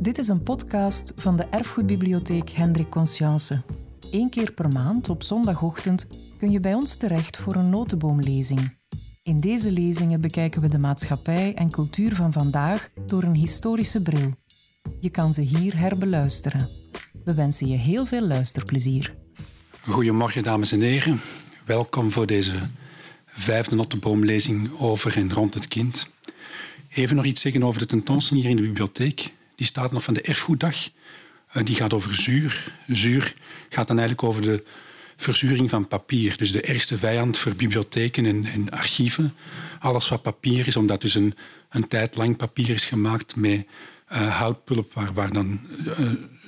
Dit is een podcast van de Erfgoedbibliotheek Hendrik Conscience. Eén keer per maand op zondagochtend kun je bij ons terecht voor een notenboomlezing. In deze lezingen bekijken we de maatschappij en cultuur van vandaag door een historische bril. Je kan ze hier herbeluisteren. We wensen je heel veel luisterplezier. Goedemorgen, dames en heren. Welkom voor deze vijfde notenboomlezing over en rond het kind. Even nog iets zeggen over de tentoonstelling hier in de bibliotheek. Die staat nog van de erfgoeddag. Eh, die gaat over zuur. Zuur gaat dan eigenlijk over de verzuring van papier. Dus de ergste vijand voor bibliotheken en, en archieven. Alles wat papier is, omdat dus een, een tijd lang papier is gemaakt met uh, houtpulp, waar, waar dan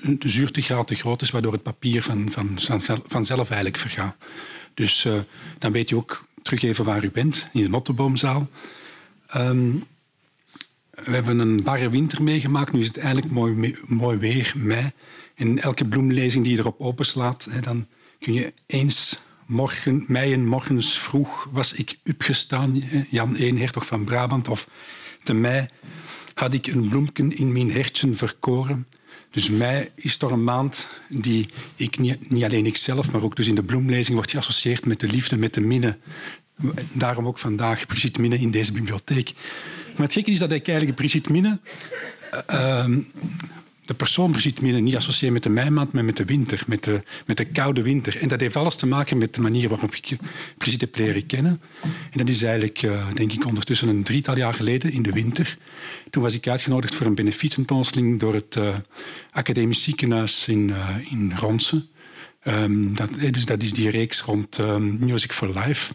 de zuurtegraad te groot is, waardoor het papier van, van, van, vanzelf eigenlijk vergaat. Dus dan weet je ook terug even waar u bent, in de Notteboomzaal. Um, we hebben een barre winter meegemaakt. Nu is het eigenlijk mooi, mooi weer, mei. In elke bloemlezing die je erop openslaat, hè, dan kun je eens morgen, mei en morgens vroeg was ik opgestaan, Jan Eenhertog van Brabant, of de mei had ik een bloemken in mijn hertje verkoren. Dus mei is toch een maand die ik niet, niet alleen ikzelf, maar ook dus in de bloemlezing wordt geassocieerd met de liefde, met de minne. Daarom ook vandaag Brigitte Minne in deze bibliotheek. Maar het gekke is dat ik eigenlijk Brigitte Minne, uh, de persoon Brigitte Minne, niet associeer met de meimaand, maar met de winter, met de, met de koude winter. En dat heeft alles te maken met de manier waarop ik Brigitte heb leren kennen. En dat is eigenlijk, uh, denk ik, ondertussen een drietal jaar geleden in de winter. Toen was ik uitgenodigd voor een benefietentoonstelling door het uh, Academisch Ziekenhuis in, in Ronsen. Um, dat, dus dat is die reeks rond um, Music for Life.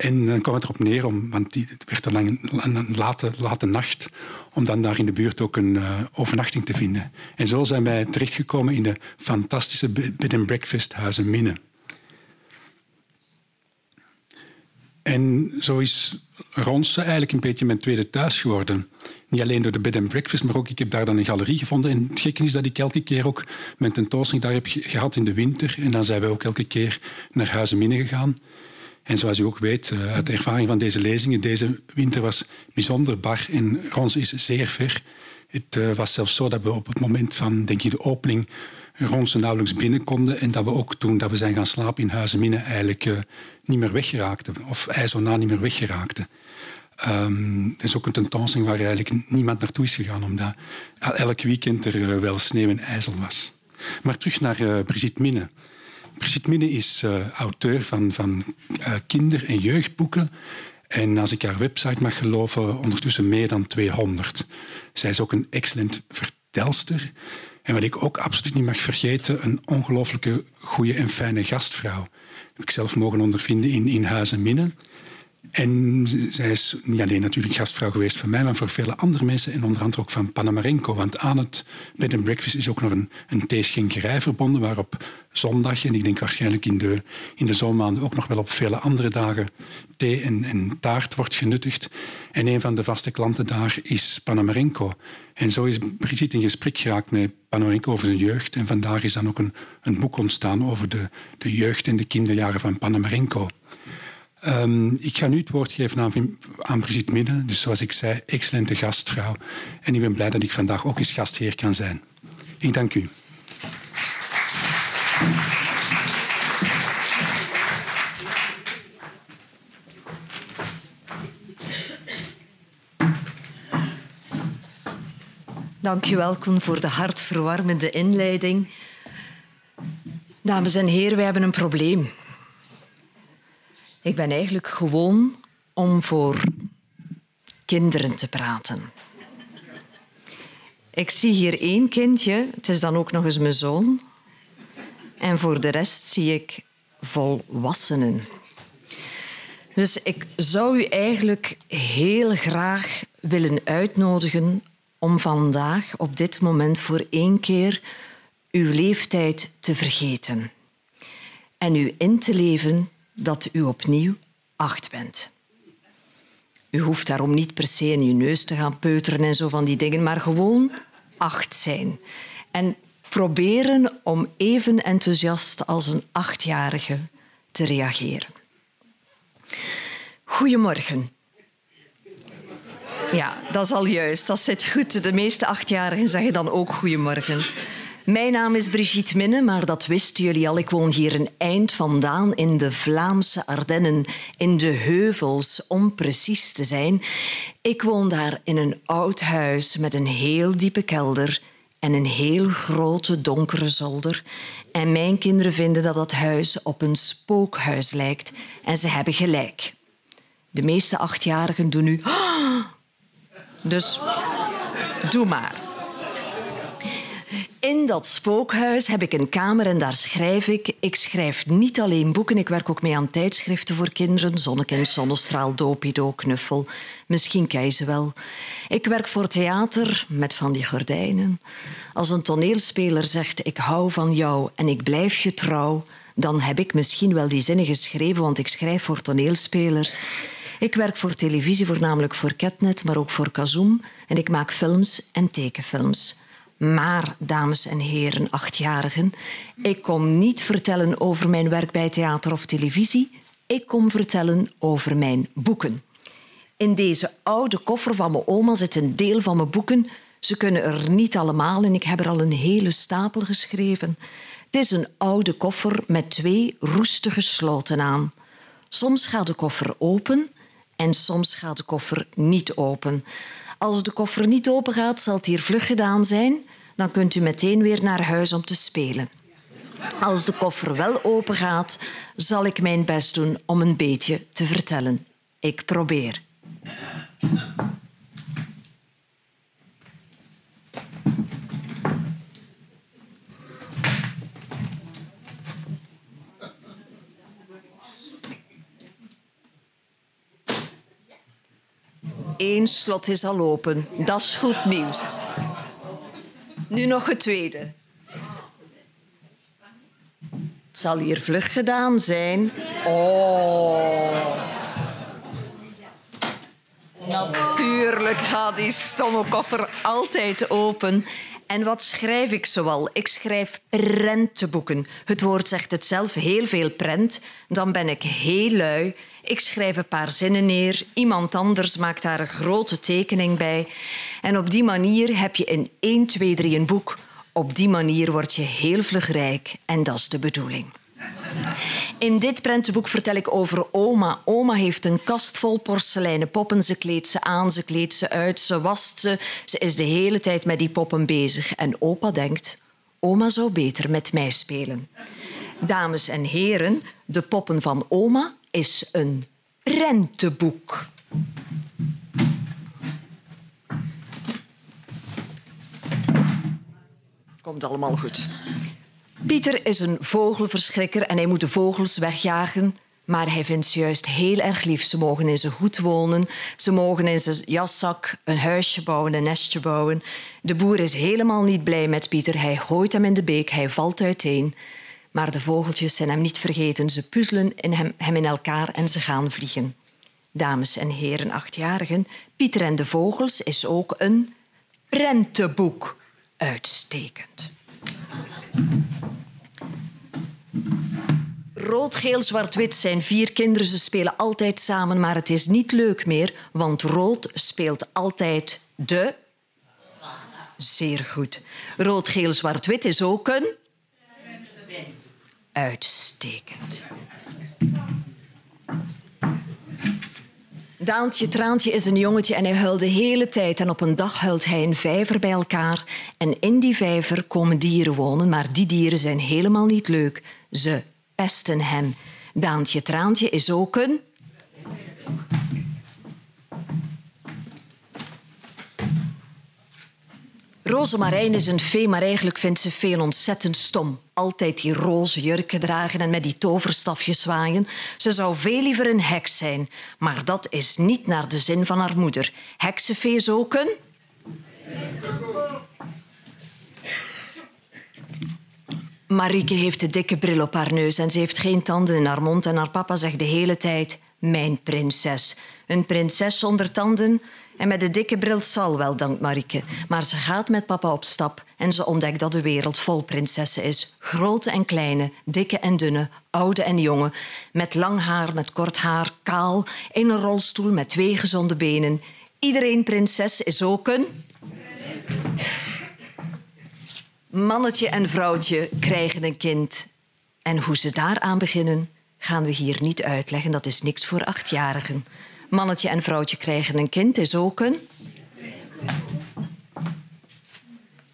En dan kwam het erop neer, om, want het werd een, een late, late nacht, om dan daar in de buurt ook een uh, overnachting te vinden. En zo zijn wij terechtgekomen in de fantastische bed and breakfast Huizen Minne. En zo is Ronse eigenlijk een beetje mijn tweede thuis geworden. Niet alleen door de bed and breakfast, maar ook ik heb daar dan een galerie gevonden. En het gekke is dat ik elke keer ook mijn tentoonstelling daar heb gehad in de winter. En dan zijn we ook elke keer naar Huizen Minne gegaan. En zoals u ook weet, eh, uit de ervaring van deze lezingen, deze winter was bijzonder bar en Rons is zeer ver. Het uh, was zelfs zo dat we op het moment van denk ik, de opening Ronse nauwelijks binnen konden en dat we ook toen dat we zijn gaan slapen in Huizenminne eigenlijk uh, niet meer weggeraakten, of IJzona niet meer weggeraakten. Um, het is ook een tentoonstelling waar eigenlijk niemand naartoe is gegaan, omdat elk weekend er wel sneeuw en ijzel was. Maar terug naar Brigitte Minne. Brigitte Minne is uh, auteur van, van uh, kinder- en jeugdboeken. En als ik haar website mag geloven, ondertussen meer dan 200. Zij is ook een excellent vertelster. En wat ik ook absoluut niet mag vergeten, een ongelooflijke goede en fijne gastvrouw. Dat heb ik zelf mogen ondervinden in, in Huizen Minne. En zij is niet alleen natuurlijk gastvrouw geweest voor mij, maar voor vele andere mensen en onder andere ook van Panamarenko. Want aan het bed and breakfast is ook nog een, een theeschenkerij verbonden, waarop zondag en ik denk waarschijnlijk in de, in de zomermaanden ook nog wel op vele andere dagen thee en, taart wordt genuttigd. En een van de vaste klanten daar is Panamarenko. En zo is Brigitte in gesprek geraakt met Panamarenko over zijn jeugd. En vandaag is dan ook een, een boek ontstaan over de, de jeugd en de kinderjaren van Panamarenko. Um, ik ga nu het woord geven aan, aan Brigitte Midden. Dus zoals ik zei, excellente gastvrouw. En ik ben blij dat ik vandaag ook eens gastheer kan zijn. Ik dank u. Dank je wel, Koen, voor de hartverwarmende inleiding. Dames en heren, wij hebben een probleem. Ik ben eigenlijk gewoon om voor kinderen te praten. Ik zie hier één kindje, het is dan ook nog eens mijn zoon. En voor de rest zie ik volwassenen. Dus ik zou u eigenlijk heel graag willen uitnodigen om vandaag op dit moment voor één keer uw leeftijd te vergeten en u in te leven dat u opnieuw acht bent. U hoeft daarom niet per se in uw neus te gaan peuteren en zo van die dingen, maar gewoon acht zijn. En proberen om even enthousiast als een achtjarige te reageren. Goedemorgen. Ja, dat is al juist. Dat zit goed. De meeste achtjarigen zeggen dan ook goedemorgen. Mijn naam is Brigitte Minne, maar dat wisten jullie al. Ik woon hier een eind vandaan in de Vlaamse Ardennen, in de heuvels, om precies te zijn. Ik woon daar in een oud huis met een heel diepe kelder en een heel grote donkere zolder. En mijn kinderen vinden dat dat huis op een spookhuis lijkt. En ze hebben gelijk. De meeste achtjarigen doen nu. Dus doe maar. In dat spookhuis heb ik een kamer en daar schrijf ik. Ik schrijf niet alleen boeken, ik werk ook mee aan tijdschriften voor kinderen. Zonnekind, Zonnestraal, Dopido, Knuffel. Misschien je ze wel. Ik werk voor theater met van die gordijnen. Als een toneelspeler zegt ik hou van jou en ik blijf je trouw... dan heb ik misschien wel die zinnen geschreven, want ik schrijf voor toneelspelers... Ik werk voor televisie, voornamelijk voor Ketnet, maar ook voor Kazoom. En ik maak films en tekenfilms. Maar, dames en heren, achtjarigen, ik kom niet vertellen over mijn werk bij theater of televisie. Ik kom vertellen over mijn boeken. In deze oude koffer van mijn oma zit een deel van mijn boeken. Ze kunnen er niet allemaal en ik heb er al een hele stapel geschreven. Het is een oude koffer met twee roestige sloten aan. Soms gaat de koffer open en soms gaat de koffer niet open. Als de koffer niet open gaat, zal het hier vlug gedaan zijn. Dan kunt u meteen weer naar huis om te spelen. Als de koffer wel open gaat, zal ik mijn best doen om een beetje te vertellen. Ik probeer. Eén slot is al open. Dat is goed nieuws. Nu nog het tweede. Het zal hier vlug gedaan zijn. Oh. Natuurlijk gaat die stomme koffer altijd open. En wat schrijf ik zoal? Ik schrijf prentenboeken. Het woord zegt het zelf, heel veel prent. Dan ben ik heel lui. Ik schrijf een paar zinnen neer. Iemand anders maakt daar een grote tekening bij. En op die manier heb je in 1, 2, 3 een boek. Op die manier word je heel vlug rijk. En dat is de bedoeling. In dit prentenboek vertel ik over oma. Oma heeft een kast vol porseleinen poppen. Ze kleedt ze aan, ze kleedt ze uit, ze wast ze. Ze is de hele tijd met die poppen bezig. En opa denkt, oma zou beter met mij spelen. Dames en heren, de poppen van oma is een prentenboek. Komt allemaal goed. Pieter is een vogelverschrikker en hij moet de vogels wegjagen. Maar hij vindt ze juist heel erg lief. Ze mogen in zijn hoed wonen. Ze mogen in zijn jaszak een huisje bouwen, een nestje bouwen. De boer is helemaal niet blij met Pieter. Hij gooit hem in de beek, hij valt uiteen. Maar de vogeltjes zijn hem niet vergeten. Ze puzzelen in hem, hem in elkaar en ze gaan vliegen. Dames en heren achtjarigen, Pieter en de Vogels is ook een prentenboek. Uitstekend. Rood, geel, zwart, wit zijn vier kinderen. Ze spelen altijd samen, maar het is niet leuk meer, want rood speelt altijd de. Zeer goed. Rood, geel, zwart, wit is ook een. Uitstekend. Daantje Traantje is een jongetje en hij huilt de hele tijd. En op een dag huilt hij een vijver bij elkaar. En in die vijver komen dieren wonen, maar die dieren zijn helemaal niet leuk. Ze pesten hem. Daantje Traantje is ook een... Rosemarijn is een fee, maar eigenlijk vindt ze fee ontzettend stom. Altijd die roze jurken dragen en met die toverstafjes zwaaien. Ze zou veel liever een heks zijn, maar dat is niet naar de zin van haar moeder. Heksenfee is ook een... Marieke heeft een dikke bril op haar neus en ze heeft geen tanden in haar mond. En haar papa zegt de hele tijd: Mijn prinses. Een prinses zonder tanden en met de dikke bril zal wel, dankt Marieke. Maar ze gaat met papa op stap en ze ontdekt dat de wereld vol prinsessen is. Grote en kleine, dikke en dunne, oude en jonge. Met lang haar, met kort haar, kaal, in een rolstoel met twee gezonde benen. Iedereen prinses is ook een. Mannetje en vrouwtje krijgen een kind. En hoe ze daaraan beginnen, gaan we hier niet uitleggen. Dat is niks voor achtjarigen. Mannetje en vrouwtje krijgen een kind is ook een.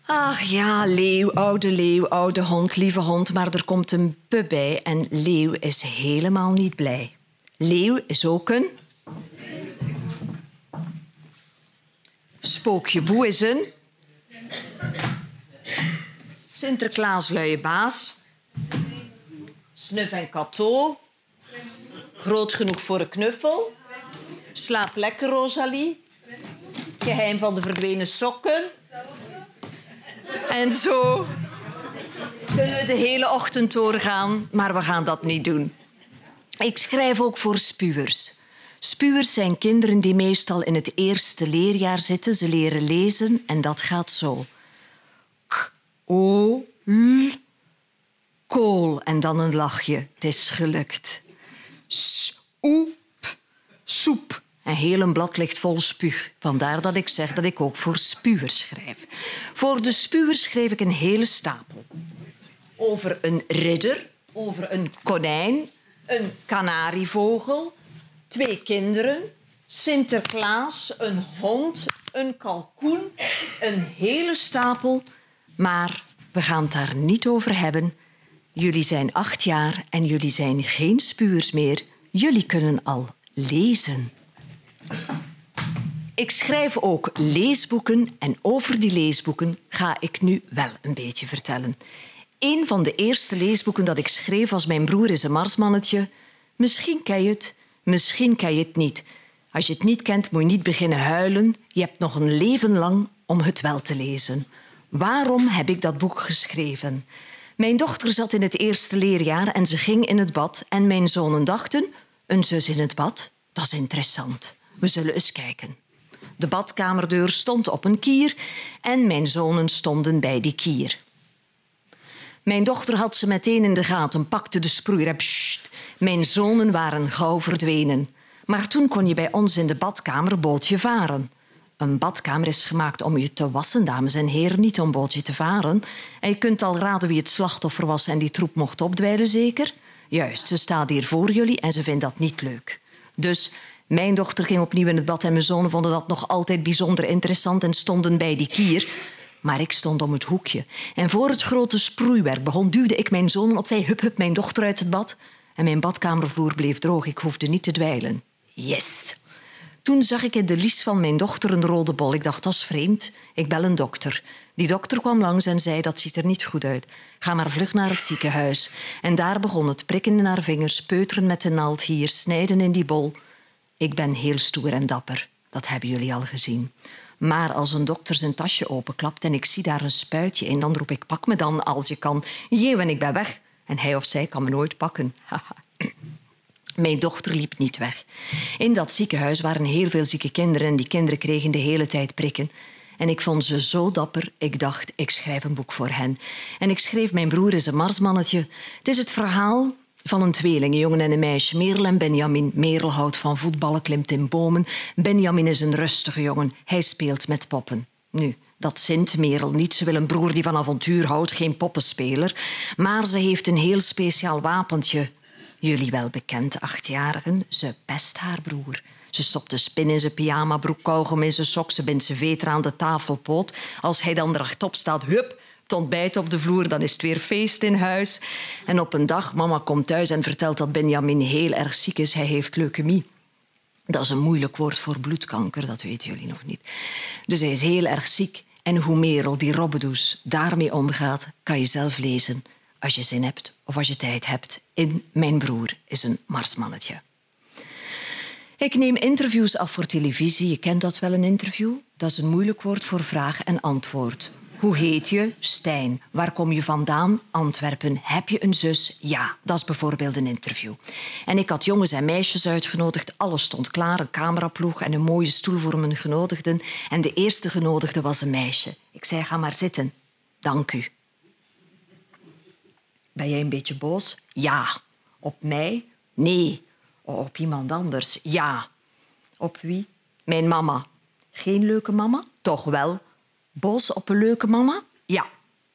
Ach ja, leeuw, oude leeuw, oude hond, lieve hond, maar er komt een pup bij en leeuw is helemaal niet blij. Leeuw is ook een. Spookje boe is een. Sinterklaas luie baas. Snuf en kato. Groot genoeg voor een knuffel. Slaap lekker, Rosalie. Geheim van de verdwenen sokken. En zo kunnen we de hele ochtend doorgaan, maar we gaan dat niet doen. Ik schrijf ook voor spuwers. Spuwers zijn kinderen die meestal in het eerste leerjaar zitten. Ze leren lezen en dat gaat zo. K, o, l, kool en dan een lachje. Het is gelukt. S, oep, soep. Een heel blad ligt vol spuug. Vandaar dat ik zeg dat ik ook voor spuwers schrijf. Voor de spuwers schreef ik een hele stapel. Over een ridder, over een konijn, een kanarievogel, twee kinderen, Sinterklaas, een hond, een kalkoen, een hele stapel. Maar we gaan het daar niet over hebben. Jullie zijn acht jaar en jullie zijn geen spuurs meer. Jullie kunnen al lezen. Ik schrijf ook leesboeken en over die leesboeken ga ik nu wel een beetje vertellen. Een van de eerste leesboeken dat ik schreef was Mijn broer is een marsmannetje. Misschien ken je het, misschien ken je het niet. Als je het niet kent, moet je niet beginnen huilen. Je hebt nog een leven lang om het wel te lezen. Waarom heb ik dat boek geschreven? Mijn dochter zat in het eerste leerjaar en ze ging in het bad. En mijn zonen dachten: een zus in het bad, dat is interessant. We zullen eens kijken. De badkamerdeur stond op een kier en mijn zonen stonden bij die kier. Mijn dochter had ze meteen in de gaten, pakte de sproeier. Pssst, mijn zonen waren gauw verdwenen. Maar toen kon je bij ons in de badkamer bootje varen. Een badkamer is gemaakt om je te wassen, dames en heren, niet om bootje te varen. En je kunt al raden wie het slachtoffer was en die troep mocht opdwijlen, zeker? Juist, ze staat hier voor jullie en ze vindt dat niet leuk. Dus mijn dochter ging opnieuw in het bad en mijn zonen vonden dat nog altijd bijzonder interessant en stonden bij die kier. Maar ik stond om het hoekje. En voor het grote sproeiwerk begon, duwde ik mijn zonen opzij, hup, hup, mijn dochter uit het bad. En mijn badkamervloer bleef droog. Ik hoefde niet te dweilen. Yes! Toen zag ik in de lies van mijn dochter een rode bol. Ik dacht, dat is vreemd. Ik bel een dokter. Die dokter kwam langs en zei, dat ziet er niet goed uit. Ga maar vlug naar het ziekenhuis. En daar begon het prikken in haar vingers, peuteren met de naald hier, snijden in die bol. Ik ben heel stoer en dapper. Dat hebben jullie al gezien. Maar als een dokter zijn tasje openklapt en ik zie daar een spuitje in, dan roep ik: pak me dan als je kan. Jee, en ik ben weg. En hij of zij kan me nooit pakken. Mijn dochter liep niet weg. In dat ziekenhuis waren heel veel zieke kinderen en die kinderen kregen de hele tijd prikken. En ik vond ze zo dapper, ik dacht, ik schrijf een boek voor hen. En ik schreef Mijn broer is een marsmannetje. Het is het verhaal van een tweeling, een jongen en een meisje. Merel en Benjamin. Merel houdt van voetballen, klimt in bomen. Benjamin is een rustige jongen. Hij speelt met poppen. Nu, dat zint Merel niet. Ze wil een broer die van avontuur houdt, geen poppenspeler. Maar ze heeft een heel speciaal wapentje. Jullie wel bekend, achtjarigen. Ze pest haar broer. Ze stopt de spin in zijn pyjamabroek, kauwgom in zijn sok, ze bindt zijn veter aan de tafelpoot. Als hij dan rechtop staat, hup, het ontbijt op de vloer, dan is het weer feest in huis. En op een dag, mama komt thuis en vertelt dat Benjamin heel erg ziek is. Hij heeft leukemie. Dat is een moeilijk woord voor bloedkanker, dat weten jullie nog niet. Dus hij is heel erg ziek. En hoe Merel, die Robbedoes, daarmee omgaat, kan je zelf lezen als je zin hebt of als je tijd hebt. In Mijn broer is een marsmannetje. Ik neem interviews af voor televisie. Je kent dat wel, een interview? Dat is een moeilijk woord voor vraag en antwoord. Hoe heet je? Stijn. Waar kom je vandaan? Antwerpen. Heb je een zus? Ja, dat is bijvoorbeeld een interview. En ik had jongens en meisjes uitgenodigd. Alles stond klaar, een cameraploeg en een mooie stoel voor mijn genodigden. En de eerste genodigde was een meisje. Ik zei, ga maar zitten. Dank u. Ben jij een beetje boos? Ja. Op mij? Nee. Op iemand anders? Ja. Op wie? Mijn mama. Geen leuke mama? Toch wel. Boos op een leuke mama? Ja.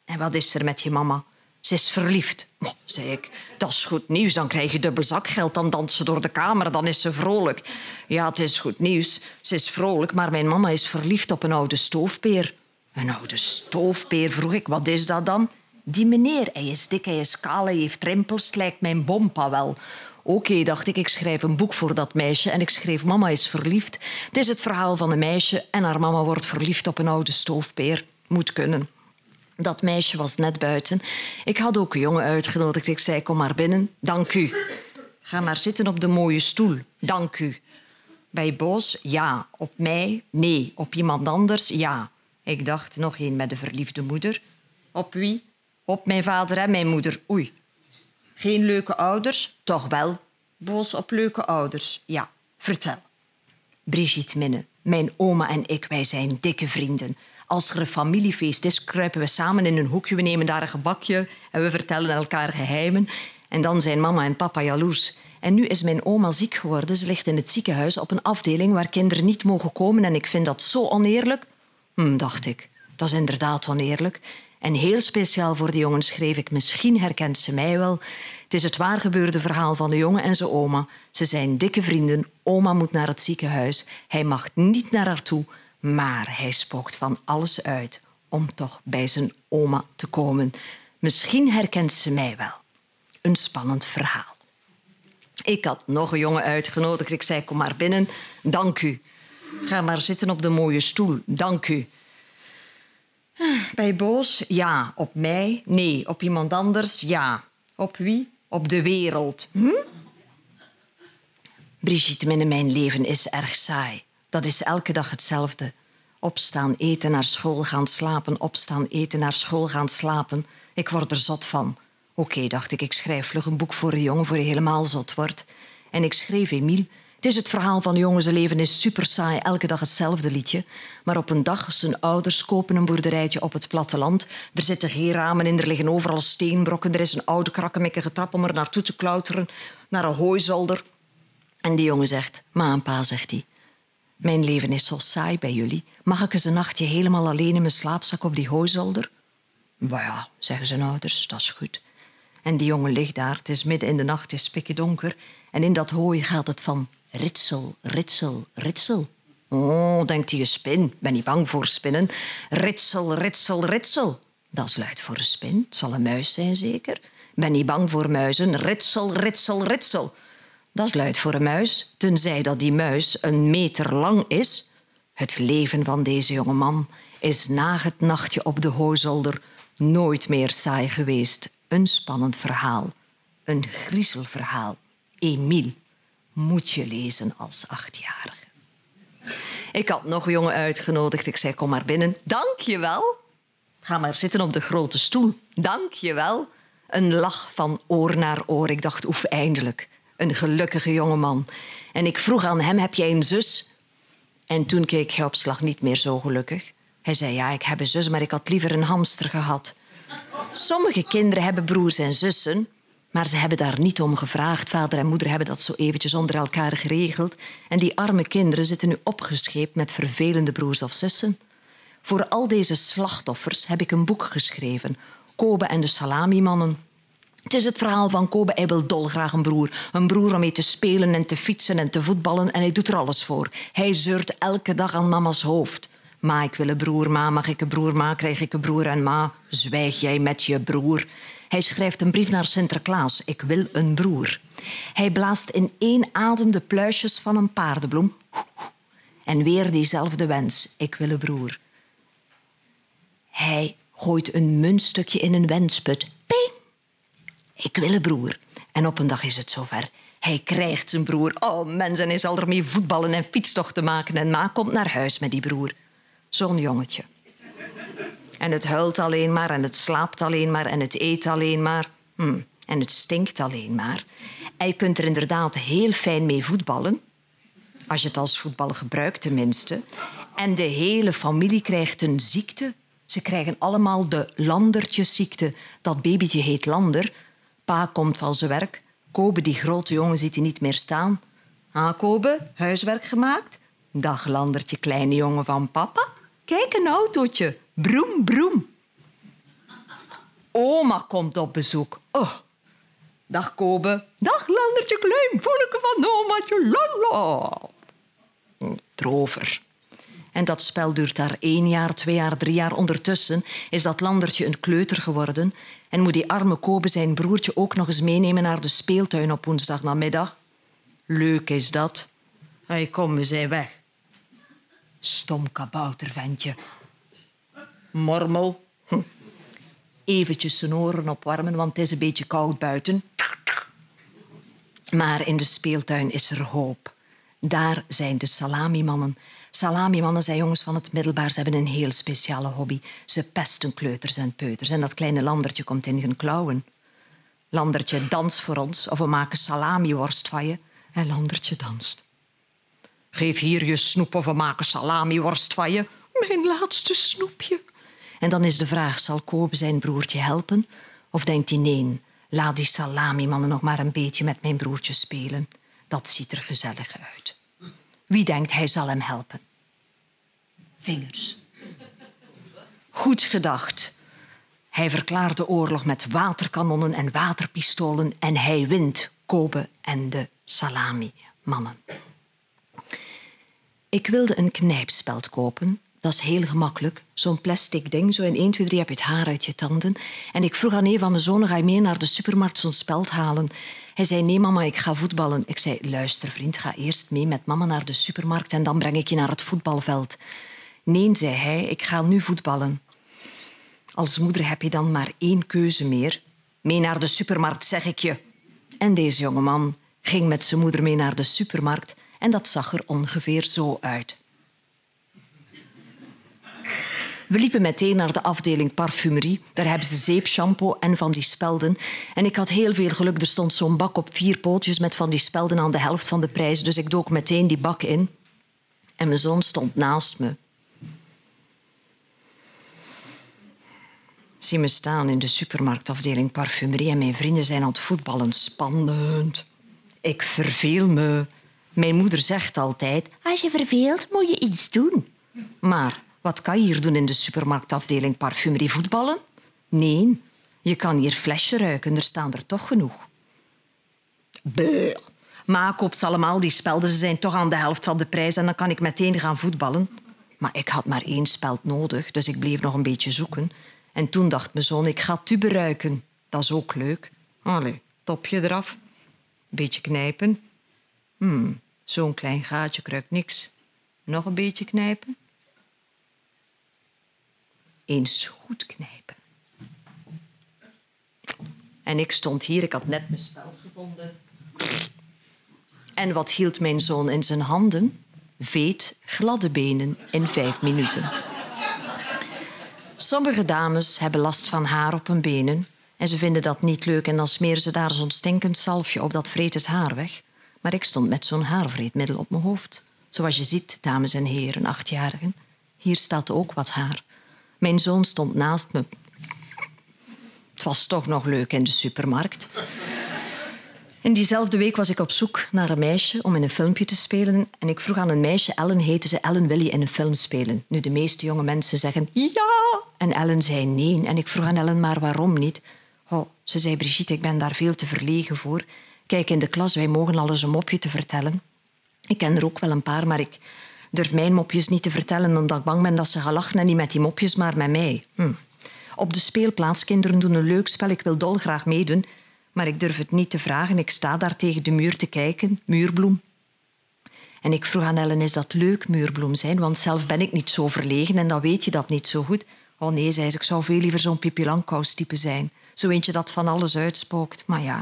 En wat is er met je mama? Ze is verliefd. Zei ik. Dat is goed nieuws. Dan krijg je dubbel zakgeld. Dan danst ze door de kamer. Dan is ze vrolijk. Ja, het is goed nieuws. Ze is vrolijk, maar mijn mama is verliefd op een oude stoofpeer. Een oude stoofpeer, vroeg ik. Wat is dat dan? Die meneer, hij is dik, hij is kaal, hij heeft rimpels, lijkt mijn bompa wel. Oké, dacht ik, ik schrijf een boek voor dat meisje en ik schreef Mama is verliefd. Het is het verhaal van een meisje en haar mama wordt verliefd op een oude stoofpeer. Moet kunnen. Dat meisje was net buiten. Ik had ook een jongen uitgenodigd. Ik zei, kom maar binnen. Dank u. Ga maar zitten op de mooie stoel. Dank u. Bij Boos, ja. Op mij, nee. Op iemand anders, ja. Ik dacht, nog één met de verliefde moeder. Op wie? Op mijn vader en mijn moeder. Oei. Geen leuke ouders? Toch wel. Boos op leuke ouders? Ja. Vertel. Brigitte Minne, mijn oma en ik, wij zijn dikke vrienden. Als er een familiefeest is, kruipen we samen in een hoekje. We nemen daar een gebakje en we vertellen elkaar geheimen. En dan zijn mama en papa jaloers. En nu is mijn oma ziek geworden. Ze ligt in het ziekenhuis op een afdeling waar kinderen niet mogen komen. En ik vind dat zo oneerlijk. Hm, dacht ik. Dat is inderdaad oneerlijk. En heel speciaal voor de jongen schreef ik Misschien herkent ze mij wel. Het is het waargebeurde verhaal van de jongen en zijn oma. Ze zijn dikke vrienden. Oma moet naar het ziekenhuis. Hij mag niet naar haar toe, maar hij spookt van alles uit om toch bij zijn oma te komen. Misschien herkent ze mij wel. Een spannend verhaal. Ik had nog een jongen uitgenodigd. Ik zei: Kom maar binnen. Dank u. Ga maar zitten op de mooie stoel. Dank u. Bij Boos? Ja. Op mij? Nee. Op iemand anders? Ja. Op wie? Op de wereld. Hm? Brigitte, mijn leven is erg saai. Dat is elke dag hetzelfde. Opstaan, eten, naar school gaan slapen. Opstaan, eten, naar school gaan slapen. Ik word er zot van. Oké, dacht ik, ik schrijf vlug een boek voor een jongen voor hij helemaal zot wordt. En ik schreef Emile. Het is het verhaal van een jongen. Zijn leven is super saai, elke dag hetzelfde liedje. Maar op een dag, zijn ouders kopen een boerderijtje op het platteland. Er zitten geen ramen in, er liggen overal steenbrokken. Er is een oude krakkemikkige trap om er naartoe te klauteren, naar een hooizolder. En die jongen zegt, ma en pa, zegt hij, mijn leven is zo saai bij jullie. Mag ik eens een nachtje helemaal alleen in mijn slaapzak op die hooizolder? Maar ja, zeggen zijn ouders, dat is goed. En die jongen ligt daar, het is midden in de nacht, het is donker. En in dat hooi gaat het van ritsel, ritsel, ritsel. Oh, denkt hij een spin. Ben niet bang voor spinnen. Ritsel, ritsel, ritsel. Dat is luid voor een spin. Het zal een muis zijn, zeker. Ben niet bang voor muizen. Ritsel, ritsel, ritsel. Dat is luid voor een muis, tenzij dat die muis een meter lang is. Het leven van deze jonge man is na het nachtje op de hooizolder nooit meer saai geweest. Een spannend verhaal. Een griezelverhaal. Emile moet je lezen als achtjarige. Ik had nog jongen uitgenodigd. Ik zei, kom maar binnen. Dank je wel. Ga maar zitten op de grote stoel. Dank je wel. Een lach van oor naar oor. Ik dacht, oef, eindelijk. Een gelukkige jongeman. En ik vroeg aan hem, heb jij een zus? En toen keek hij op slag niet meer zo gelukkig. Hij zei, ja, ik heb een zus, maar ik had liever een hamster gehad. Sommige kinderen hebben broers en zussen, maar ze hebben daar niet om gevraagd. Vader en moeder hebben dat zo eventjes onder elkaar geregeld. En die arme kinderen zitten nu opgescheept met vervelende broers of zussen. Voor al deze slachtoffers heb ik een boek geschreven. Kobe en de Salamimannen. Het is het verhaal van Kobe. Hij wil dolgraag een broer. Een broer om mee te spelen en te fietsen en te voetballen. En hij doet er alles voor. Hij zeurt elke dag aan mama's hoofd. Ma, ik wil een broer. Ma, mag ik een broer? Ma, krijg ik een broer? En ma, zwijg jij met je broer. Hij schrijft een brief naar Sinterklaas. Ik wil een broer. Hij blaast in één adem de pluisjes van een paardenbloem. En weer diezelfde wens. Ik wil een broer. Hij gooit een muntstukje in een wensput. Ping! Ik wil een broer. En op een dag is het zover. Hij krijgt zijn broer. Oh, mensen, hij zal ermee voetballen en fietstochten maken. En ma komt naar huis met die broer. Zo'n jongetje. En het huilt alleen maar en het slaapt alleen maar en het eet alleen maar. Hm. En het stinkt alleen maar. En je kunt er inderdaad heel fijn mee voetballen. Als je het als voetbal gebruikt tenminste. En de hele familie krijgt een ziekte. Ze krijgen allemaal de landertjesziekte. Dat babytje heet Lander. Pa komt van zijn werk. Kobe, die grote jongen, ziet hij niet meer staan. Ah, Kobe, huiswerk gemaakt? Dag Landertje, kleine jongen van papa. Kijk, een autootje. Broem, broem. Oma komt op bezoek. Oh. Dag Kobe. Dag Landertje, klein voelke van omaatje. Lala. Drover. En dat spel duurt daar één jaar, twee jaar, drie jaar. Ondertussen is dat landertje een kleuter geworden en moet die arme Kobe zijn broertje ook nog eens meenemen naar de speeltuin op woensdagnamiddag. Leuk is dat. Hé, kom, we zijn weg. Stom kabouterventje. Mormel. Hm. Eventjes zijn oren opwarmen, want het is een beetje koud buiten. Maar in de speeltuin is er hoop. Daar zijn de salamimannen Salami-mannen zijn jongens van het middelbaar. Ze hebben een heel speciale hobby. Ze pesten kleuters en peuters. En dat kleine landertje komt in hun klauwen. Landertje, dans voor ons. Of we maken salami-worst van je. En Landertje danst. Geef hier je snoep of we maken salami-worst van je. Mijn laatste snoepje. En dan is de vraag, zal Kobe zijn broertje helpen? Of denkt hij, nee, laat die salami-mannen nog maar een beetje met mijn broertje spelen. Dat ziet er gezellig uit. Wie denkt hij zal hem helpen? Vingers. Goed gedacht. Hij verklaart de oorlog met waterkanonnen en waterpistolen en hij wint Kobe en de salami-mannen. Ik wilde een knijpspeld kopen. Dat is heel gemakkelijk. Zo'n plastic ding, zo in 1, 2, 3 heb je het haar uit je tanden. En ik vroeg aan een van mijn zonen, ga je mee naar de supermarkt zo'n speld halen? Hij zei, nee mama, ik ga voetballen. Ik zei, luister vriend, ga eerst mee met mama naar de supermarkt en dan breng ik je naar het voetbalveld. Nee, zei hij, ik ga nu voetballen. Als moeder heb je dan maar één keuze meer. Mee naar de supermarkt, zeg ik je. En deze jongeman ging met zijn moeder mee naar de supermarkt en dat zag er ongeveer zo uit. We liepen meteen naar de afdeling parfumerie. Daar hebben ze zeepshampoo en van die spelden. En ik had heel veel geluk. Er stond zo'n bak op vier pootjes met van die spelden aan de helft van de prijs. Dus ik dook meteen die bak in. En mijn zoon stond naast me. Zie me staan in de supermarktafdeling parfumerie en mijn vrienden zijn aan het voetballen. Spannend. Ik verveel me. Mijn moeder zegt altijd: Als je verveelt, moet je iets doen. Maar wat kan je hier doen in de supermarktafdeling parfumerie voetballen? Nee, je kan hier flesje ruiken, er staan er toch genoeg. Beuh. Maak op ze allemaal die spelden, ze zijn toch aan de helft van de prijs en dan kan ik meteen gaan voetballen. Maar ik had maar één speld nodig, dus ik bleef nog een beetje zoeken. En toen dacht mijn zoon, ik ga tube ruiken. Dat is ook leuk. Allee, topje eraf. Beetje knijpen. Hmm, zo'n klein gaatje kruikt niks. Nog een beetje knijpen eens goed knijpen. En ik stond hier, ik had net mijn speld gevonden. En wat hield mijn zoon in zijn handen? Veet gladde benen in vijf minuten. Sommige dames hebben last van haar op hun benen en ze vinden dat niet leuk en dan smeren ze daar zo'n stinkend zalfje op, dat vreet het haar weg. Maar ik stond met zo'n haarvreetmiddel op mijn hoofd. Zoals je ziet, dames en heren, achtjarigen. Hier staat ook wat haar. Mijn zoon stond naast me. Het was toch nog leuk in de supermarkt. In diezelfde week was ik op zoek naar een meisje om in een filmpje te spelen. En ik vroeg aan een meisje, Ellen heette ze, Ellen wil je in een film spelen? Nu, de meeste jonge mensen zeggen ja. En Ellen zei nee. En ik vroeg aan Ellen, maar waarom niet? Oh, ze zei, Brigitte, ik ben daar veel te verlegen voor. Kijk, in de klas, wij mogen alles een mopje te vertellen. Ik ken er ook wel een paar, maar ik durf mijn mopjes niet te vertellen omdat ik bang ben dat ze gaan lachen en niet met die mopjes, maar met mij. Hm. Op de speelplaats, kinderen doen een leuk spel, ik wil dolgraag meedoen, maar ik durf het niet te vragen. Ik sta daar tegen de muur te kijken, muurbloem. En ik vroeg aan Ellen, is dat leuk muurbloem zijn? Want zelf ben ik niet zo verlegen en dan weet je dat niet zo goed. Oh nee, zei ze, ik zou veel liever zo'n Pippi type zijn. Zo eentje dat van alles uitspookt. Maar ja,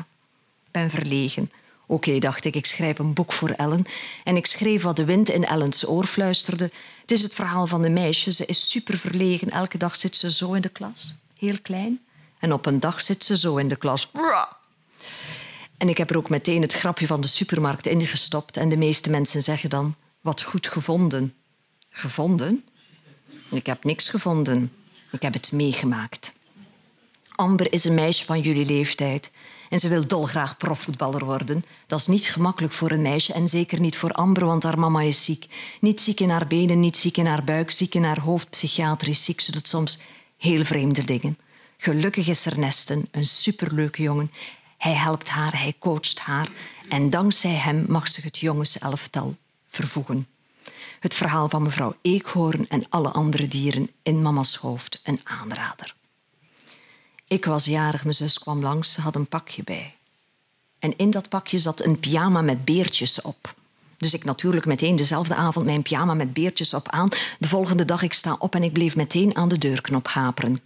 ik ben verlegen. Oké, dacht ik, ik schrijf een boek voor Ellen. En ik schreef wat de wind in Ellens oor fluisterde. Het is het verhaal van de meisje. Ze is super verlegen. Elke dag zit ze zo in de klas, heel klein. En op een dag zit ze zo in de klas. En ik heb er ook meteen het grapje van de supermarkt ingestopt. En de meeste mensen zeggen dan: Wat goed gevonden. Gevonden? Ik heb niks gevonden. Ik heb het meegemaakt. Amber is een meisje van jullie leeftijd. En ze wil dolgraag profvoetballer worden. Dat is niet gemakkelijk voor een meisje en zeker niet voor Amber, want haar mama is ziek. Niet ziek in haar benen, niet ziek in haar buik, ziek in haar hoofd, psychiatrisch ziek. Ze doet soms heel vreemde dingen. Gelukkig is er Nesten, een superleuke jongen. Hij helpt haar, hij coacht haar. En dankzij hem mag ze het jongenselftal vervoegen. Het verhaal van mevrouw Eekhoorn en alle andere dieren in mama's hoofd een aanrader. Ik was jarig, mijn zus kwam langs, ze had een pakje bij. En in dat pakje zat een pyjama met beertjes op. Dus ik natuurlijk meteen dezelfde avond mijn pyjama met beertjes op aan. De volgende dag ik sta op en ik bleef meteen aan de deurknop haperen.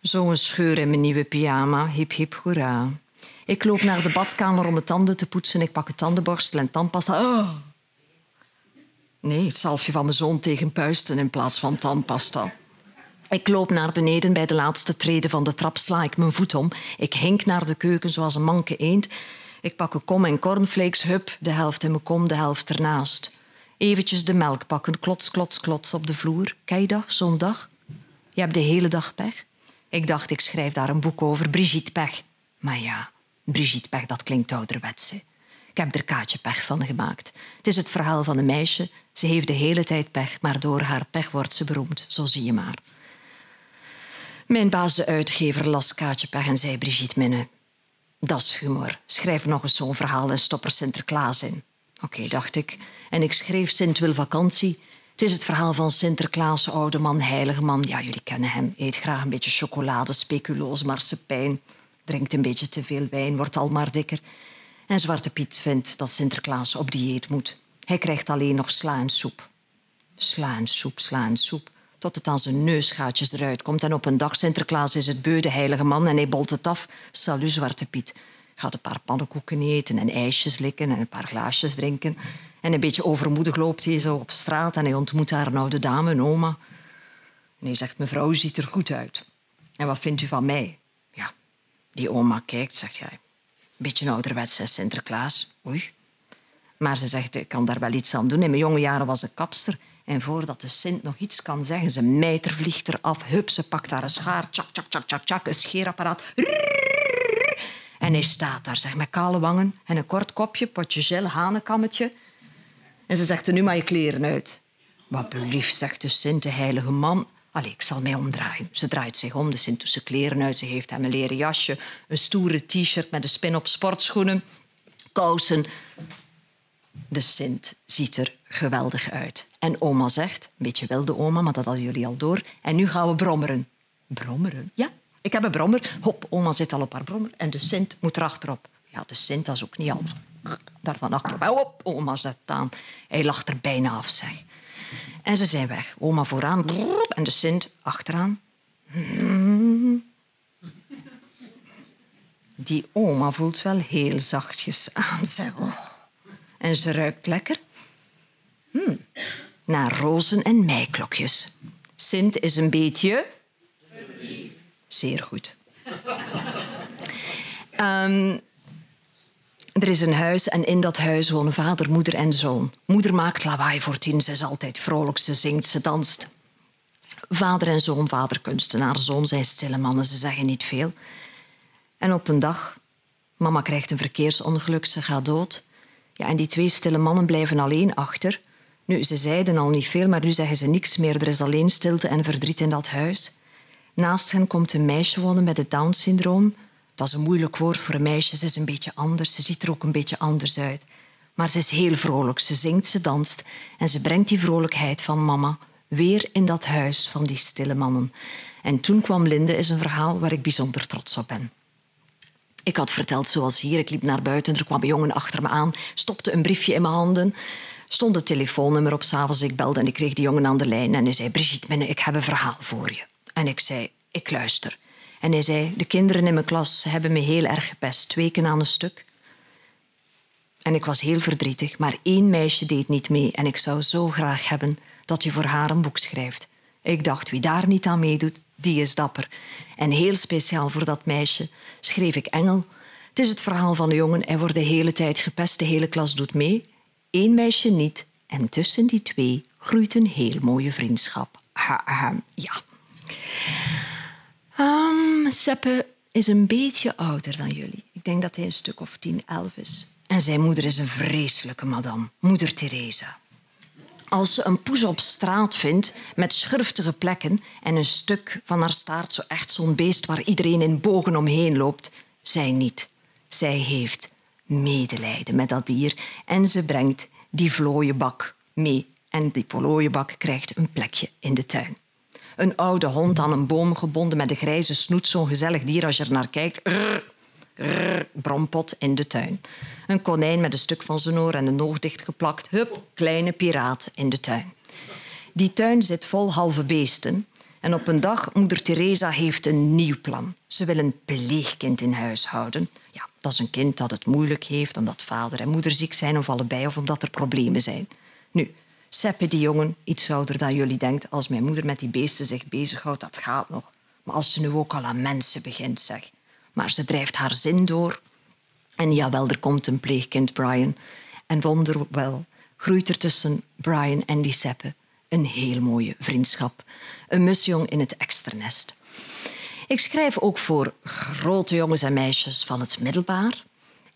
Zo'n scheur in mijn nieuwe pyjama, hip hip hoera. Ik loop naar de badkamer om mijn tanden te poetsen. Ik pak een tandenborstel en tandpasta. Oh. Nee, het zalfje van mijn zoon tegen puisten in plaats van tandpasta. Ik loop naar beneden bij de laatste treden van de trap, sla ik mijn voet om. Ik hink naar de keuken zoals een manke eend. Ik pak een kom en cornflakes, hup, de helft in mijn kom, de helft ernaast. Eventjes de melk pakken, klots, klots, klots op de vloer. Kijk je dat, zo'n dag? Je hebt de hele dag pech. Ik dacht, ik schrijf daar een boek over, Brigitte Pech. Maar ja, Brigitte Pech, dat klinkt ouderwets. Ik heb er Kaatje Pech van gemaakt. Het is het verhaal van een meisje. Ze heeft de hele tijd pech, maar door haar pech wordt ze beroemd. Zo zie je maar. Mijn baas, de uitgever, las Kaatje Pech en zei Brigitte Minne. Dat is humor. Schrijf nog eens zo'n verhaal en stop er Sinterklaas in. Oké, dacht ik. En ik schreef Sint wil vakantie. Het is het verhaal van Sinterklaas, oude man, heilige man. Ja, jullie kennen hem. Eet graag een beetje chocolade, speculoos, marsepein. Drinkt een beetje te veel wijn, wordt al maar dikker. En Zwarte Piet vindt dat Sinterklaas op dieet moet. Hij krijgt alleen nog sla en soep. Sla en soep, sla en soep tot het aan zijn neusgaatjes eruit komt. En op een dag, Sinterklaas is het beu, de heilige man, en hij bolt het af. Salut, Zwarte Piet. Gaat een paar pannenkoeken eten en ijsjes likken en een paar glaasjes drinken. En een beetje overmoedig loopt hij zo op straat en hij ontmoet daar een oude dame, een oma. En hij zegt, mevrouw, u ziet er goed uit. En wat vindt u van mij? Ja, die oma kijkt, zegt hij. Een beetje een ouderwetse Sinterklaas. Oei. Maar ze zegt, ik kan daar wel iets aan doen. In mijn jonge jaren was ik kapster. En voordat de Sint nog iets kan zeggen, ze mijter vliegt eraf. Hup, ze pakt een schaar. Tjak, tjak, tjak, tjak, tjak. Een scheerapparaat. En hij staat daar, zeg, met kale wangen en een kort kopje, potje gel, hanenkammetje. En ze zegt, nu maar je kleren uit. Wat belief, zegt de Sint, de heilige man. Allee, ik zal mij omdraaien. Ze draait zich om, de Sint doet zijn kleren uit. Ze heeft hem een leren jasje, een stoere t-shirt met een spin op sportschoenen, kousen. De Sint ziet er geweldig uit. En oma zegt, een beetje wilde oma, maar dat hadden jullie al door. En nu gaan we brommeren. Brommeren? Ja, ik heb een brommer. Hop, oma zit al op haar brommer en de Sint moet erachterop. Ja, de Sint is ook niet al. Daarvan achterop. Hop, oma zet aan. Hij lacht er bijna af, zeg. En ze zijn weg. Oma vooraan en de Sint achteraan. Die oma voelt wel heel zachtjes aan, zeg. En ze ruikt lekker. Hmm. Naar rozen en meiklokjes. Sint is een beetje... Zeer goed. Um, er is een huis en in dat huis wonen vader, moeder en zoon. Moeder maakt lawaai voor tien, ze is altijd vrolijk, ze zingt, ze danst. Vader en zoon, vader kunstenaar, zoon zijn stille mannen, ze zeggen niet veel. En op een dag, mama krijgt een verkeersongeluk, ze gaat dood. Ja, en die twee stille mannen blijven alleen achter. Nu, ze zeiden al niet veel, maar nu zeggen ze niks meer. Er is alleen stilte en verdriet in dat huis. Naast hen komt een meisje wonen met het Down-syndroom. Dat is een moeilijk woord voor een meisje. Ze is een beetje anders. Ze ziet er ook een beetje anders uit. Maar ze is heel vrolijk. Ze zingt, ze danst. En ze brengt die vrolijkheid van mama weer in dat huis van die stille mannen. En toen kwam Linde, is een verhaal waar ik bijzonder trots op ben. Ik had verteld zoals hier. Ik liep naar buiten, er kwam een jongen achter me aan, stopte een briefje in mijn handen, stond het telefoonnummer op s'avonds. Ik belde en ik kreeg die jongen aan de lijn en hij zei: Brigitte, minne, ik heb een verhaal voor je. En ik zei: Ik luister. En hij zei: De kinderen in mijn klas hebben me heel erg gepest, twee weken aan een stuk. En ik was heel verdrietig, maar één meisje deed niet mee en ik zou zo graag hebben dat je voor haar een boek schrijft. Ik dacht, wie daar niet aan meedoet, die is dapper. En heel speciaal voor dat meisje schreef ik Engel. Het is het verhaal van een jongen. Hij wordt de hele tijd gepest, de hele klas doet mee. Eén meisje niet. En tussen die twee groeit een heel mooie vriendschap. ja. Um, Seppe is een beetje ouder dan jullie. Ik denk dat hij een stuk of tien, elf is. En zijn moeder is een vreselijke madame, moeder Teresa. Als ze een poes op straat vindt met schurftige plekken en een stuk van haar staart zo echt zo'n beest waar iedereen in bogen omheen loopt, zij niet. Zij heeft medelijden met dat dier en ze brengt die vlooienbak mee. En die vlooienbak krijgt een plekje in de tuin. Een oude hond aan een boom gebonden met een grijze snoet, zo'n gezellig dier als je er naar kijkt. Brompot in de tuin. Een konijn met een stuk van zijn oor en een oog dichtgeplakt. Hup, kleine piraat in de tuin. Die tuin zit vol halve beesten. En op een dag, moeder Teresa heeft een nieuw plan. Ze wil een pleegkind in huis houden. Ja, dat is een kind dat het moeilijk heeft omdat vader en moeder ziek zijn of allebei of omdat er problemen zijn. Nu, Seppe, die jongen, iets ouder dan jullie denkt, als mijn moeder met die beesten zich bezighoudt, dat gaat nog. Maar als ze nu ook al aan mensen begint, zeg. Maar ze drijft haar zin door. En jawel, er komt een pleegkind, Brian. En wonderwel groeit er tussen Brian en die Seppe een heel mooie vriendschap. Een musjong in het externest. Ik schrijf ook voor grote jongens en meisjes van het middelbaar.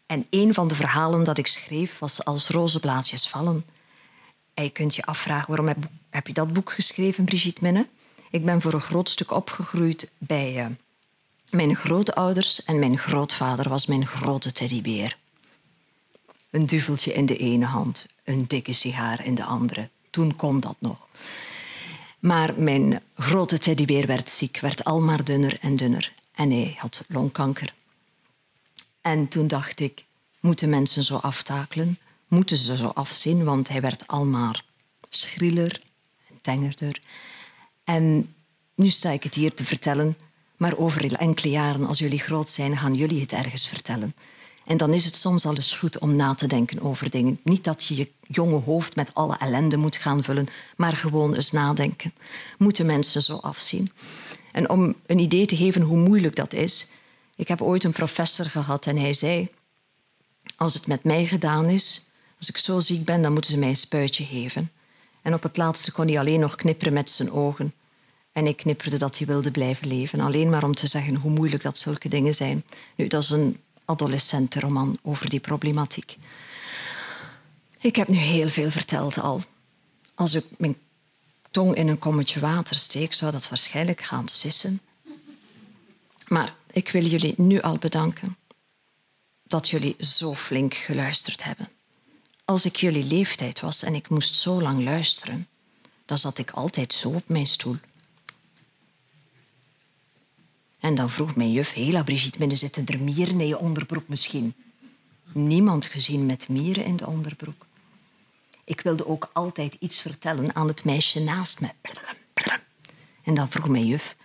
En een van de verhalen dat ik schreef was Als rozenblaadjes vallen. En je kunt je afvragen, waarom heb, heb je dat boek geschreven, Brigitte Minne? Ik ben voor een groot stuk opgegroeid bij uh, mijn grootouders en mijn grootvader was mijn grote teddybeer. Een duveltje in de ene hand, een dikke sigaar in de andere. Toen kon dat nog. Maar mijn grote teddybeer werd ziek, werd al maar dunner en dunner. En hij had longkanker. En toen dacht ik, moeten mensen zo aftakelen? Moeten ze zo afzien? Want hij werd al maar schriller en tengerder. En nu sta ik het hier te vertellen maar over enkele jaren, als jullie groot zijn, gaan jullie het ergens vertellen. En dan is het soms al eens goed om na te denken over dingen. Niet dat je je jonge hoofd met alle ellende moet gaan vullen, maar gewoon eens nadenken. Moeten mensen zo afzien? En om een idee te geven hoe moeilijk dat is, ik heb ooit een professor gehad en hij zei: Als het met mij gedaan is, als ik zo ziek ben, dan moeten ze mij een spuitje geven. En op het laatste kon hij alleen nog knipperen met zijn ogen. En ik knipperde dat hij wilde blijven leven. Alleen maar om te zeggen hoe moeilijk dat zulke dingen zijn. Nu, dat is een adolescentenroman over die problematiek. Ik heb nu heel veel verteld al. Als ik mijn tong in een kommetje water steek, zou dat waarschijnlijk gaan sissen. Maar ik wil jullie nu al bedanken dat jullie zo flink geluisterd hebben. Als ik jullie leeftijd was en ik moest zo lang luisteren, dan zat ik altijd zo op mijn stoel en dan vroeg mijn juf, hela Brigitte, binnen zitten er mieren in je onderbroek misschien? Niemand gezien met mieren in de onderbroek. Ik wilde ook altijd iets vertellen aan het meisje naast me. En dan vroeg mijn juf,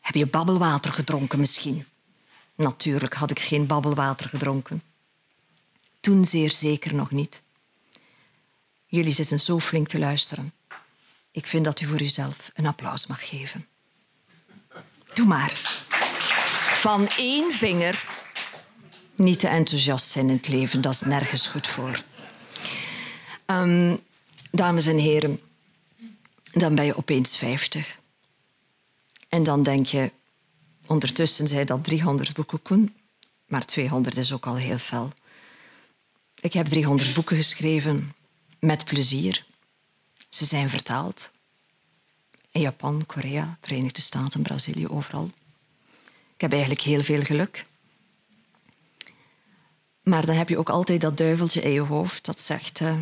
heb je babbelwater gedronken misschien? Natuurlijk had ik geen babbelwater gedronken. Toen zeer zeker nog niet. Jullie zitten zo flink te luisteren. Ik vind dat u voor uzelf een applaus mag geven. Doe maar. Van één vinger. Niet te enthousiast zijn in het leven, dat is nergens goed voor. Um, dames en heren, dan ben je opeens 50. En dan denk je, ondertussen zijn dat 300 boeken, maar 200 is ook al heel fel. Ik heb 300 boeken geschreven met plezier. Ze zijn vertaald. In Japan, Korea, Verenigde Staten, Brazilië, overal. Ik heb eigenlijk heel veel geluk. Maar dan heb je ook altijd dat duiveltje in je hoofd dat zegt: uh,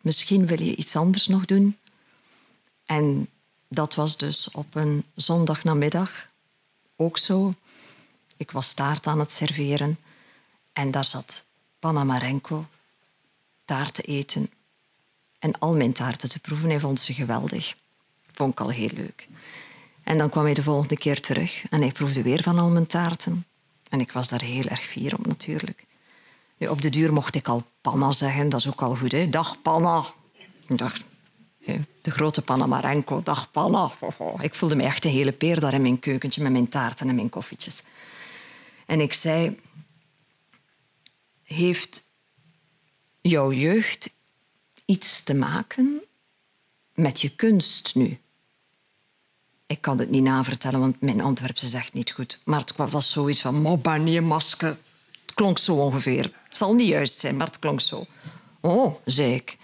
misschien wil je iets anders nog doen. En dat was dus op een zondagnamiddag ook zo. Ik was taart aan het serveren en daar zat Panamarenko taart te eten en al mijn taarten te proeven. Hij vond ze geweldig vond ik al heel leuk. En dan kwam hij de volgende keer terug en hij proefde weer van al mijn taarten. En ik was daar heel erg fier op natuurlijk. Nu, op de duur mocht ik al panna zeggen, dat is ook al goed. Hè? Dag panna. Ik dacht, de grote panna Marenko, dag panna. Ik voelde me echt een hele peer daar in mijn keukentje met mijn taarten en mijn koffietjes. En ik zei, heeft jouw jeugd iets te maken met je kunst nu? Ik kan het niet navertellen, want mijn Antwerpse echt niet goed. Maar het was zoiets van... Mobanje maske. Het klonk zo ongeveer. Het zal niet juist zijn, maar het klonk zo. Oh, zei ik.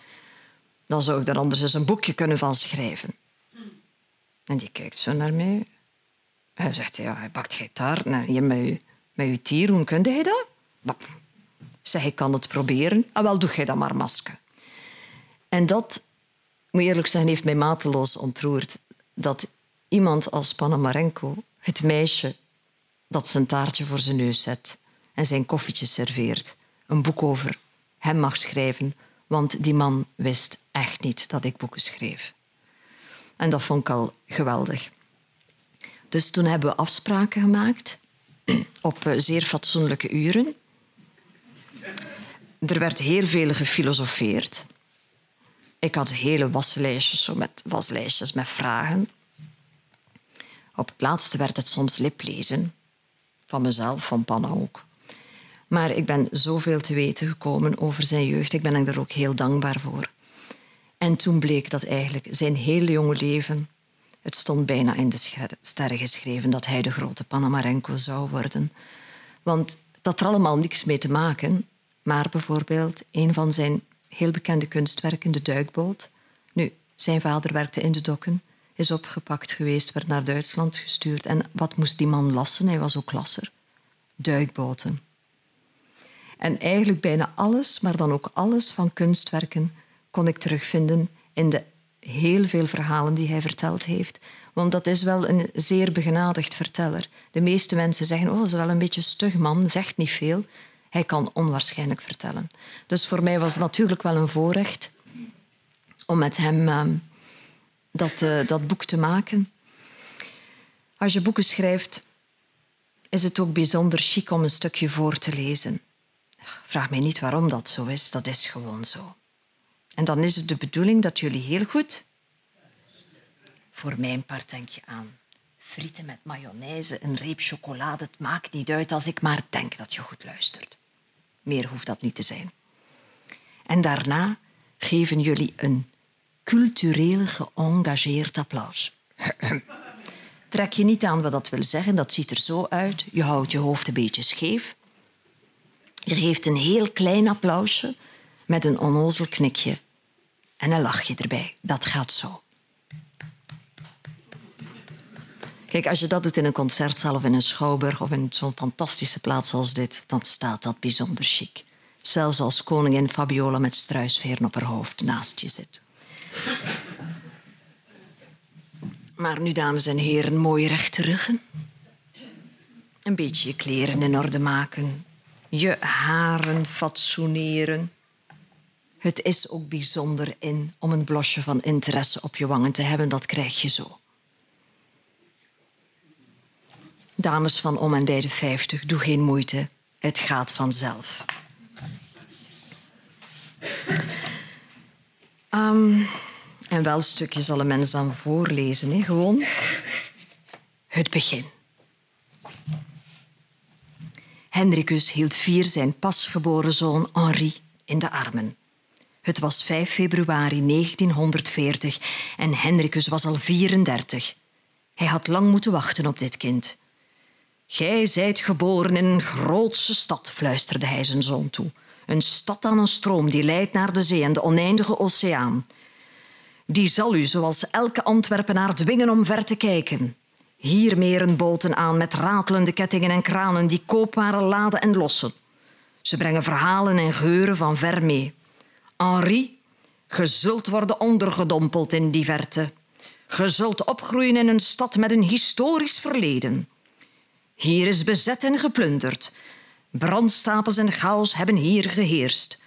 Dan zou ik er anders eens een boekje kunnen van schrijven. En die kijkt zo naar mij. Hij zegt, ja, hij pakt gitaar. Nou, je met je, met je tier, hoe kun je dat? Zeg, ik kan het proberen. Ah, wel, doe jij dat maar, maske. En dat, moet eerlijk zeggen, heeft mij mateloos ontroerd. Dat iemand als Panamarenko, het meisje dat zijn taartje voor zijn neus zet en zijn koffietje serveert, een boek over hem mag schrijven, want die man wist echt niet dat ik boeken schreef. En dat vond ik al geweldig. Dus toen hebben we afspraken gemaakt op eh, zeer fatsoenlijke uren. Er werd heel veel gefilosofeerd. Ik had hele waslijstjes, zo met, waslijstjes met vragen. Op het laatste werd het soms liplezen. Van mezelf, van Panna ook. Maar ik ben zoveel te weten gekomen over zijn jeugd. Ik ben er ook heel dankbaar voor. En toen bleek dat eigenlijk zijn hele jonge leven... Het stond bijna in de sterren geschreven dat hij de grote Panamarenko zou worden. Want dat had er allemaal niks mee te maken. Maar bijvoorbeeld een van zijn heel bekende kunstwerken, de duikboot. Nu, zijn vader werkte in de dokken, is opgepakt geweest, werd naar Duitsland gestuurd. En wat moest die man lassen? Hij was ook lasser. Duikboten. En eigenlijk bijna alles, maar dan ook alles van kunstwerken kon ik terugvinden in de heel veel verhalen die hij verteld heeft. Want dat is wel een zeer begenadigd verteller. De meeste mensen zeggen, oh, dat is wel een beetje stug man, zegt niet veel. Hij kan onwaarschijnlijk vertellen. Dus voor mij was het natuurlijk wel een voorrecht om met hem uh, dat, uh, dat boek te maken. Als je boeken schrijft, is het ook bijzonder chic om een stukje voor te lezen. Vraag mij niet waarom dat zo is, dat is gewoon zo. En dan is het de bedoeling dat jullie heel goed... Voor mijn part denk je aan frieten met mayonaise, een reep chocolade. Het maakt niet uit als ik maar denk dat je goed luistert. Meer hoeft dat niet te zijn. En daarna geven jullie een cultureel geëngageerd applaus. Trek je niet aan wat dat wil zeggen, dat ziet er zo uit. Je houdt je hoofd een beetje scheef. Je geeft een heel klein applausje met een onnozel knikje en een lachje erbij. Dat gaat zo. Kijk, als je dat doet in een concertzaal of in een schouwburg of in zo'n fantastische plaats als dit, dan staat dat bijzonder chic. Zelfs als koningin Fabiola met struisveren op haar hoofd naast je zit. Maar nu, dames en heren, mooie rechte ruggen. Een beetje je kleren in orde maken. Je haren fatsoeneren. Het is ook bijzonder in om een blosje van interesse op je wangen te hebben. Dat krijg je zo. Dames van om en bij de 50, doe geen moeite. Het gaat vanzelf. Um, en welk stukje zal een mens dan voorlezen? Hè? Gewoon het begin. Hendrikus hield vier zijn pasgeboren zoon Henri in de armen. Het was 5 februari 1940 en Hendrikus was al 34. Hij had lang moeten wachten op dit kind. Gij zijt geboren in een grootse stad, fluisterde hij zijn zoon toe. Een stad aan een stroom die leidt naar de zee en de oneindige oceaan. Die zal u, zoals elke Antwerpenaar, dwingen om ver te kijken. Hier meren boten aan met ratelende kettingen en kranen die koopwaren laden en lossen. Ze brengen verhalen en geuren van ver mee. Henri, ge zult worden ondergedompeld in die verte. Ge zult opgroeien in een stad met een historisch verleden. Hier is bezet en geplunderd. Brandstapels en chaos hebben hier geheerst.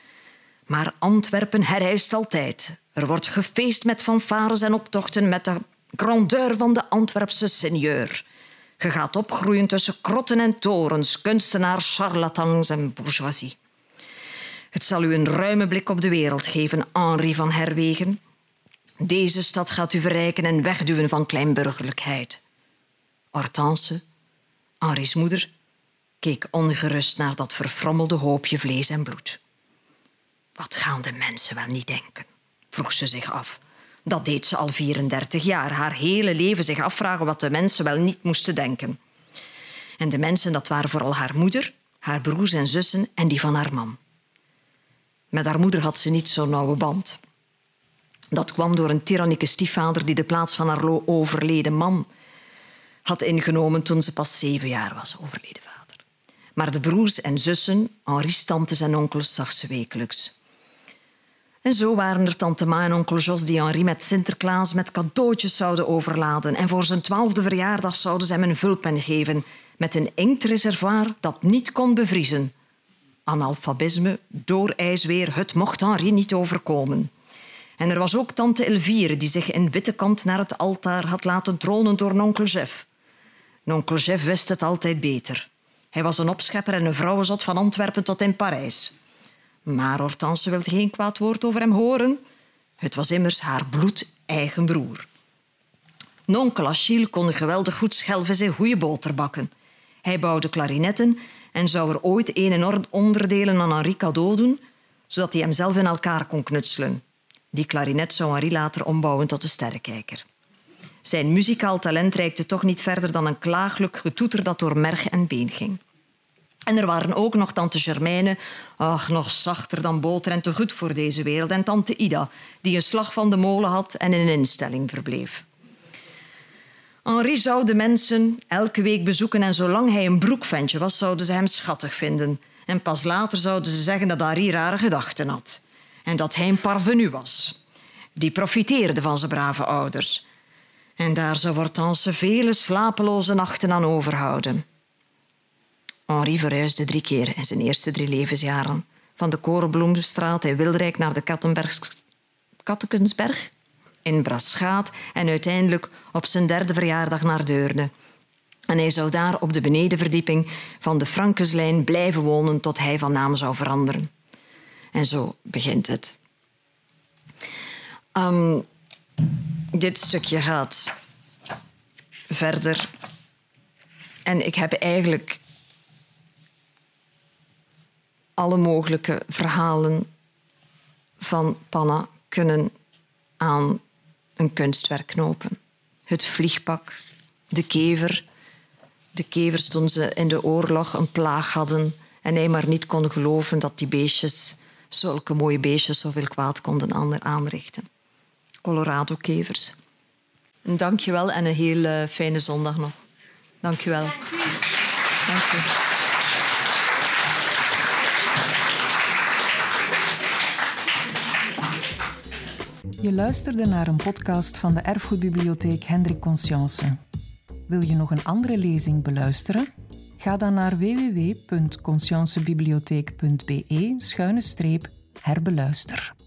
Maar Antwerpen herrijst altijd. Er wordt gefeest met fanfares en optochten met de grandeur van de Antwerpse seigneur. Je gaat opgroeien tussen krotten en torens, kunstenaars, charlatans en bourgeoisie. Het zal u een ruime blik op de wereld geven, Henri van Herwegen. Deze stad gaat u verrijken en wegduwen van kleinburgerlijkheid. Hortense, Henri's moeder, keek ongerust naar dat verfrommelde hoopje vlees en bloed. Wat gaan de mensen wel niet denken? vroeg ze zich af. Dat deed ze al 34 jaar. Haar hele leven zich afvragen wat de mensen wel niet moesten denken. En de mensen, dat waren vooral haar moeder, haar broers en zussen en die van haar man. Met haar moeder had ze niet zo'n nauwe band. Dat kwam door een tyrannieke stiefvader die de plaats van haar overleden man had ingenomen toen ze pas zeven jaar was, overleden. Maar de broers en zussen, Henri's tantes en onkels, zag ze wekelijks. En zo waren er tante Ma en onkel Jos die Henri met Sinterklaas met cadeautjes zouden overladen. En voor zijn twaalfde verjaardag zouden ze hem een vulpen geven met een inktreservoir dat niet kon bevriezen. Analfabisme, doorijsweer, het mocht Henri niet overkomen. En er was ook tante Elvire die zich in witte kant naar het altaar had laten tronen door onkel Jeff. Onkel Jeff wist het altijd beter. Hij was een opschepper en een vrouwenzot van Antwerpen tot in Parijs. Maar Hortense wilde geen kwaad woord over hem horen. Het was immers haar bloed-eigen broer. Nonkel Achille kon geweldig goed schelven zijn goede boter bakken. Hij bouwde klarinetten en zou er ooit een in onderdelen aan Henri cadeau doen, zodat hij hem zelf in elkaar kon knutselen. Die klarinet zou Henri later ombouwen tot een sterrenkijker. Zijn muzikaal talent reikte toch niet verder dan een klaaglijk getoeter dat door merg en been ging. En er waren ook nog tante Germaine, ach, nog zachter dan boter en te goed voor deze wereld, en tante Ida, die een slag van de molen had en in een instelling verbleef. Henri zou de mensen elke week bezoeken en zolang hij een broekventje was, zouden ze hem schattig vinden. En pas later zouden ze zeggen dat Henri rare gedachten had. En dat hij een parvenu was. Die profiteerde van zijn brave ouders. En daar zou Hortense vele slapeloze nachten aan overhouden. Henri verhuisde drie keer in zijn eerste drie levensjaren. Van de Korenbloemstraat in Wilrijk naar de Kattekensberg in Braschaat en uiteindelijk op zijn derde verjaardag naar Deurne. En hij zou daar op de benedenverdieping van de Frankenslijn blijven wonen tot hij van naam zou veranderen. En zo begint het. Um, dit stukje gaat verder. En ik heb eigenlijk alle mogelijke verhalen van Panna kunnen aan een kunstwerk knopen. Het vliegpak, de kever. De kevers toen ze in de oorlog een plaag hadden en hij maar niet kon geloven dat die beestjes, zulke mooie beestjes, zoveel kwaad konden aanrichten. Colorado-kevers. Dank je wel en een heel fijne zondag nog. Dank je wel. Dank je. Je luisterde naar een podcast van de Erfgoedbibliotheek Hendrik Conscience. Wil je nog een andere lezing beluisteren? Ga dan naar www.consciencebibliotheek.be-herbeluister.